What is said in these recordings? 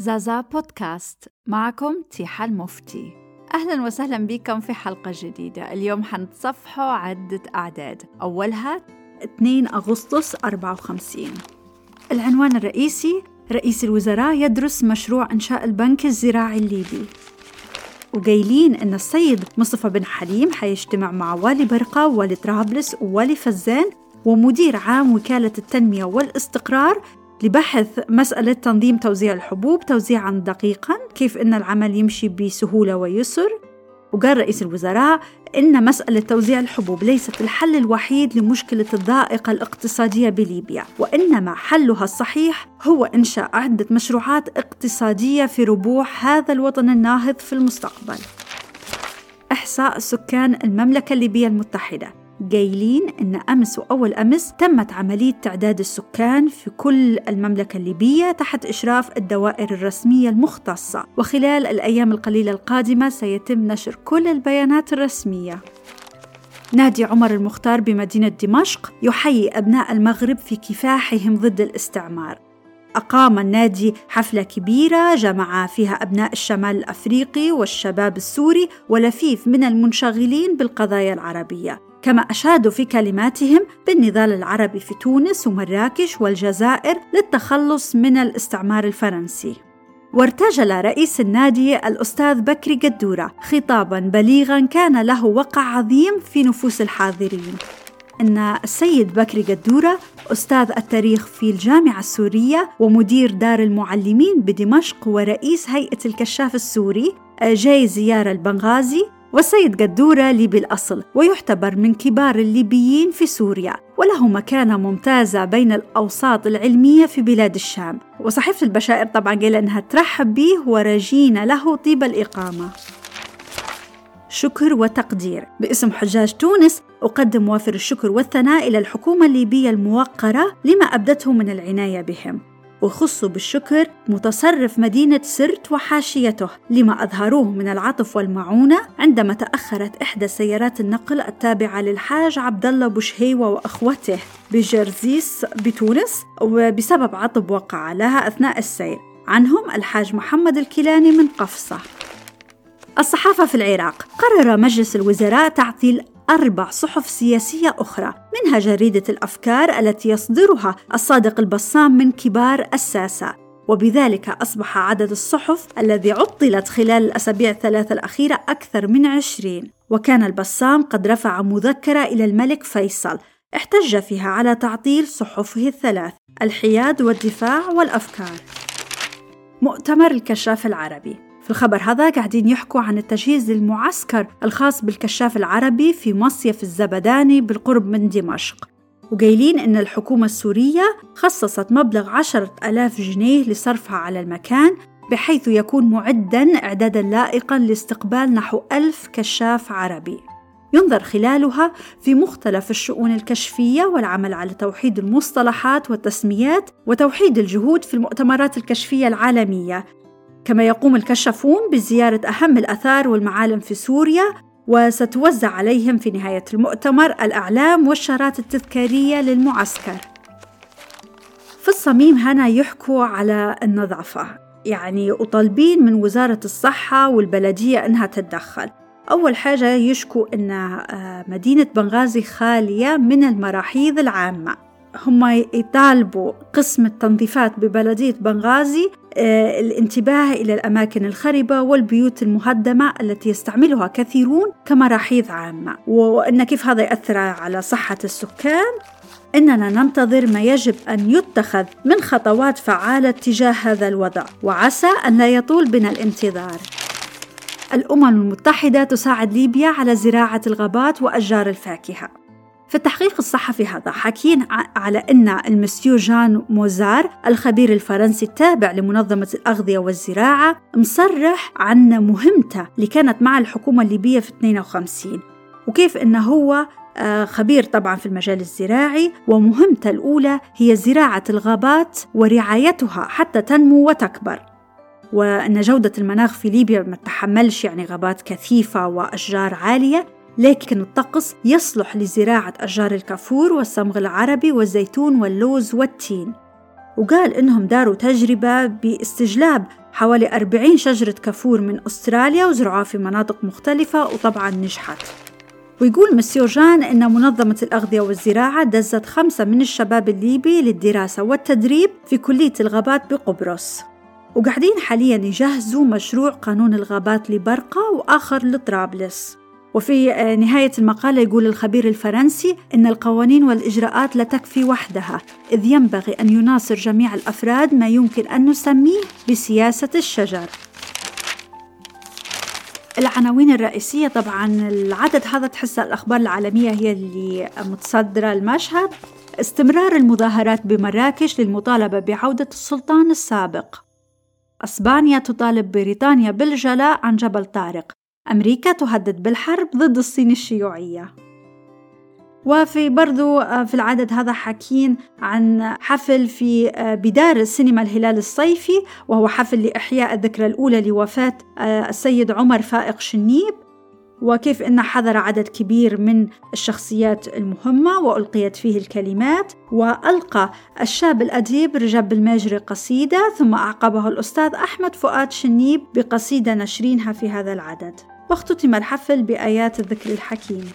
زازا بودكاست. معكم تيحة المفتي. أهلا وسهلا بكم في حلقة جديدة. اليوم حنتصفحوا عدة أعداد. أولها 2 أغسطس 54 العنوان الرئيسي رئيس الوزراء يدرس مشروع إنشاء البنك الزراعي الليبي. وقايلين إن السيد مصطفى بن حليم حيجتمع مع والي برقة ووالي طرابلس ووالي فزان ومدير عام وكالة التنمية والاستقرار لبحث مسألة تنظيم توزيع الحبوب توزيعا دقيقا كيف أن العمل يمشي بسهولة ويسر. وقال رئيس الوزراء إن مسألة توزيع الحبوب ليست الحل الوحيد لمشكلة الضائقة الاقتصادية بليبيا وإنما حلها الصحيح هو إنشاء عدة مشروعات اقتصادية في ربوع هذا الوطن الناهض في المستقبل. إحصاء سكان المملكة الليبية المتحدة. قايلين إن أمس وأول أمس تمت عملية تعداد السكان في كل المملكة الليبية تحت إشراف الدوائر الرسمية المختصة. وخلال الأيام القليلة القادمة سيتم نشر كل البيانات الرسمية. نادي عمر المختار بمدينة دمشق يحيي أبناء المغرب في كفاحهم ضد الاستعمار. أقام النادي حفلة كبيرة جمع فيها أبناء الشمال الأفريقي والشباب السوري ولفيف من المنشغلين بالقضايا العربية. كما أشادوا في كلماتهم بالنضال العربي في تونس ومراكش والجزائر للتخلص من الاستعمار الفرنسي. وارتجل رئيس النادي الأستاذ بكري قدورة خطابا بليغا كان له وقع عظيم في نفوس الحاضرين. أن السيد بكري قدورة أستاذ التاريخ في الجامعة السورية ومدير دار المعلمين بدمشق ورئيس هيئة الكشاف السوري جاي زيارة البنغازي والسيد قدورة ليبي الأصل ويعتبر من كبار الليبيين في سوريا وله مكانة ممتازة بين الأوساط العلمية في بلاد الشام. وصحيفة البشائر طبعا قال أنها ترحب به ورجين له طيب الإقامة. شكر وتقدير. باسم حجاج تونس أقدم وافر الشكر والثناء إلى الحكومة الليبية الموقرة لما أبدته من العناية بهم. وخصوا بالشكر متصرف مدينة سرت وحاشيته لما أظهروه من العطف والمعونة عندما تأخرت إحدى سيارات النقل التابعة للحاج عبد الله بوشهيوة وأخوته بجرزيس بتونس وبسبب عطب وقع لها أثناء السير. عنهم الحاج محمد الكيلاني من قفصة. الصحافة في العراق قرر مجلس الوزراء تعطيل أربع صحف سياسية أخرى منها جريدة الأفكار التي يصدرها الصادق البسام من كبار الساسة. وبذلك أصبح عدد الصحف الذي عطلت خلال الأسابيع الثلاثة الأخيرة أكثر من عشرين. وكان البسام قد رفع مذكرة إلى الملك فيصل احتج فيها على تعطيل صحفه الثلاث الحياد والدفاع والأفكار. مؤتمر الكشاف العربي. في الخبر هذا قاعدين يحكوا عن التجهيز للمعسكر الخاص بالكشاف العربي في مصيف الزبداني بالقرب من دمشق. وقايلين إن الحكومة السورية خصصت مبلغ عشرة ألاف جنيه لصرفها على المكان بحيث يكون معدا إعدادا لائقا لاستقبال نحو ألف كشاف عربي. ينظر خلالها في مختلف الشؤون الكشفية والعمل على توحيد المصطلحات والتسميات وتوحيد الجهود في المؤتمرات الكشفية العالمية كما يقوم الكشافون بزيارة أهم الآثار والمعالم في سوريا وستوزع عليهم في نهاية المؤتمر الأعلام والشارات التذكارية للمعسكر. في الصميم هنا يحكوا على النظافة. يعني وطالبين من وزارة الصحة والبلدية أنها تتدخل. أول حاجة يشكوا أن آه، مدينة بنغازي خالية من المراحيض العامة. هم يطالبوا قسم التنظيفات ببلدية بنغازي آه، الانتباه إلى الأماكن الخربة والبيوت المهدمة التي يستعملها كثيرون كمراحيض عامة. وأن كيف هذا يأثر على صحة السكان؟ إننا ننتظر ما يجب أن يتخذ من خطوات فعالة تجاه هذا الوضع. وعسى أن لا يطول بنا الانتظار. الأمم المتحدة تساعد ليبيا على زراعة الغابات وأشجار الفاكهة. في التحقيق الصحفي هذا حاكين على أن المسيو جان موزار الخبير الفرنسي التابع لمنظمة الأغذية والزراعة مصرح عن مهمته اللي كانت مع الحكومة الليبية في 52 وكيف أنه هو آه، خبير طبعا في المجال الزراعي ومهمته الأولى هي زراعة الغابات ورعايتها حتى تنمو وتكبر. وأن جودة المناخ في ليبيا ما تحملش يعني غابات كثيفة وأشجار عالية. لكن الطقس يصلح لزراعة أشجار الكافور والصمغ العربي والزيتون واللوز والتين. وقال إنهم داروا تجربة باستجلاب حوالي 40 شجرة كافور من أستراليا وزرعوها في مناطق مختلفة وطبعا نجحت. ويقول مسيو جان أن منظمة الأغذية والزراعة دزت خمسة من الشباب الليبي للدراسة والتدريب في كلية الغابات بقبرص. وقاعدين حاليا يجهزوا مشروع قانون الغابات لبرقة وآخر لطرابلس. وفي آه، نهاية المقالة يقول الخبير الفرنسي إن القوانين والإجراءات لا تكفي وحدها إذ ينبغي أن يناصر جميع الأفراد ما يمكن أن نسميه بسياسة الشجر. العناوين الرئيسية طبعا العدد هذا تحس الأخبار العالمية هي اللي متصدرة المشهد. استمرار المظاهرات بمراكش للمطالبة بعودة السلطان السابق. أسبانيا تطالب بريطانيا بالجلاء عن جبل طارق. أمريكا تهدد بالحرب ضد الصين الشيوعية. وفي برضو آه، في العدد هذا حكين عن حفل في آه، بدار السينما الهلال الصيفي وهو حفل لإحياء الذكرى الأولى لوفاة آه، السيد عمر فائق شنيب. وكيف أن حضر عدد كبير من الشخصيات المهمة وألقيت فيه الكلمات وألقى الشاب الأديب رجب الماجري قصيدة ثم أعقبه الأستاذ أحمد فؤاد شنيب بقصيدة نشرينها في هذا العدد. واختتم الحفل بآيات الذكر الحكيم.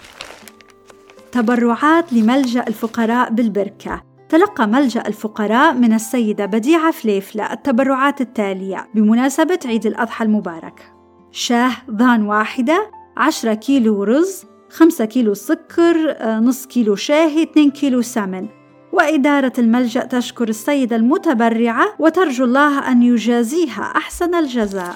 تبرعات لملجأ الفقراء بالبركة. تلقى ملجأ الفقراء من السيدة بديعة فليفلة التبرعات التالية بمناسبة عيد الأضحى المبارك. شاه ضان واحدة عشرة كيلو رز خمسة كيلو سكر نص كيلو شاهي 2 كيلو سمن. وإدارة الملجأ تشكر السيدة المتبرعة وترجو الله أن يجازيها أحسن الجزاء.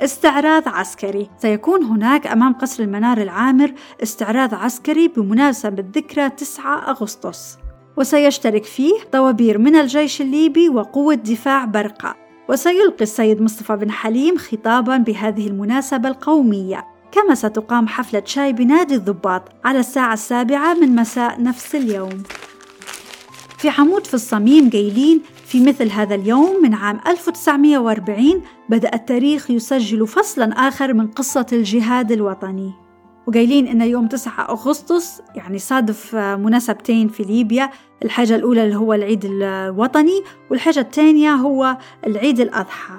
استعراض عسكري. سيكون هناك أمام قصر المنار العامر استعراض عسكري بمناسبة ذكرى 9 أغسطس. وسيشترك فيه طوابير من الجيش الليبي وقوة دفاع برقة. وسيلقي السيد مصطفى بن حليم خطابا بهذه المناسبة القومية كما ستقام حفلة شاي بنادي الضباط على الساعة السابعة من مساء نفس اليوم. في عمود في الصميم قايلين في مثل هذا اليوم من عام 1940 بدأ التاريخ يسجل فصلا آخر من قصة الجهاد الوطني. وقايلين إن يوم 9 أغسطس يعني صادف مناسبتين في ليبيا. الحاجة الأولى اللي هو العيد الوطني والحاجة الثانية هو العيد الأضحى.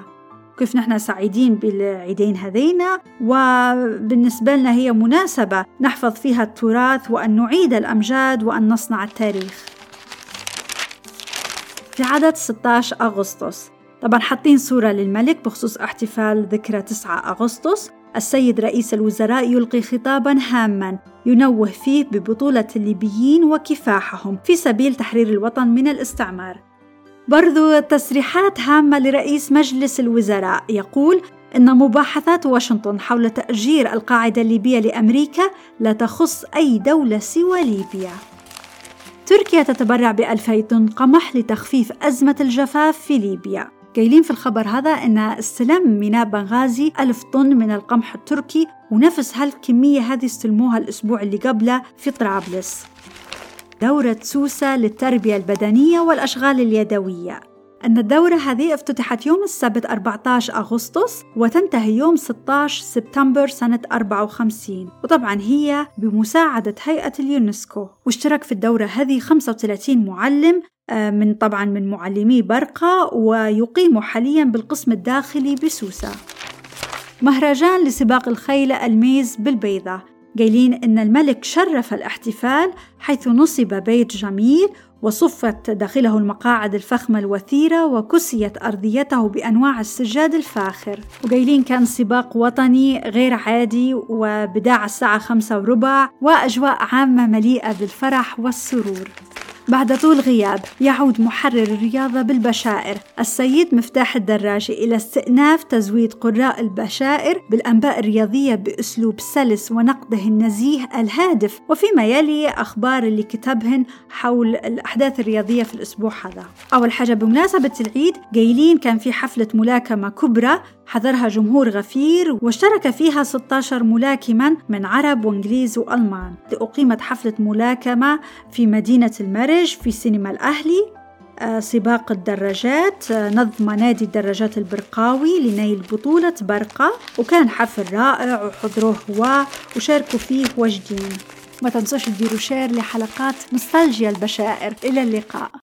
كيف نحن سعيدين بالعيدين هذينا؟ وبالنسبة لنا هي مناسبة نحفظ فيها التراث وأن نعيد الأمجاد وأن نصنع التاريخ. في عدد 16 أغسطس. طبعا حاطين صورة للملك بخصوص احتفال ذكرى 9 أغسطس. السيد رئيس الوزراء يلقي خطابا هاما ينوه فيه ببطولة الليبيين وكفاحهم في سبيل تحرير الوطن من الاستعمار. برضو تصريحات هامة لرئيس مجلس الوزراء يقول إن مباحثات واشنطن حول تأجير القاعدة الليبية لأمريكا لا تخص أي دولة سوى ليبيا. تركيا تتبرع بألفي طن قمح لتخفيف أزمة الجفاف في ليبيا. قايلين في الخبر هذا أن استلم ميناء بنغازي ألف طن من القمح التركي ونفس هالكمية هذه استلموها الأسبوع اللي قبله في طرابلس. دورة سوسة للتربية البدنية والأشغال اليدوية. أن الدورة هذه افتتحت يوم السبت 14 أغسطس وتنتهي يوم 16 سبتمبر سنة 54 وطبعا هي بمساعدة هيئة اليونسكو. واشترك في الدورة هذه 35 معلم من طبعا من معلمي برقة ويقيم حاليا بالقسم الداخلي بسوسة. مهرجان لسباق الخيل الميز بالبيضة. قايلين إن الملك شرف الاحتفال حيث نصب بيت جميل وصفت داخله المقاعد الفخمة الوثيرة وكسيت أرضيته بأنواع السجاد الفاخر. وقايلين كان سباق وطني غير عادي وبداع الساعة خمسة وربع وأجواء عامة مليئة بالفرح والسرور. بعد طول غياب يعود محرر الرياضة بالبشائر. السيد مفتاح الدراجي إلى استئناف تزويد قراء البشائر بالأنباء الرياضية بأسلوب سلس ونقده النزيه الهادف وفيما يلي أخبار اللي كتبهن حول الأحداث الرياضية في الأسبوع هذا. أول حاجة بمناسبة العيد قايلين كان في حفلة ملاكمة كبرى حضرها جمهور غفير واشترك فيها 16 ملاكما من عرب وإنجليز وألمان. اقيمت حفلة ملاكمة في مدينة المرج في سينما الأهلي آه، سباق الدراجات آه، نظم نادي الدراجات البرقاوي لنيل بطولة برقة وكان حفل رائع وحضروه هواة وشاركوا فيه وجدين ما تنسوش تديروا شير لحلقات نوستالجيا البشائر. إلى اللقاء.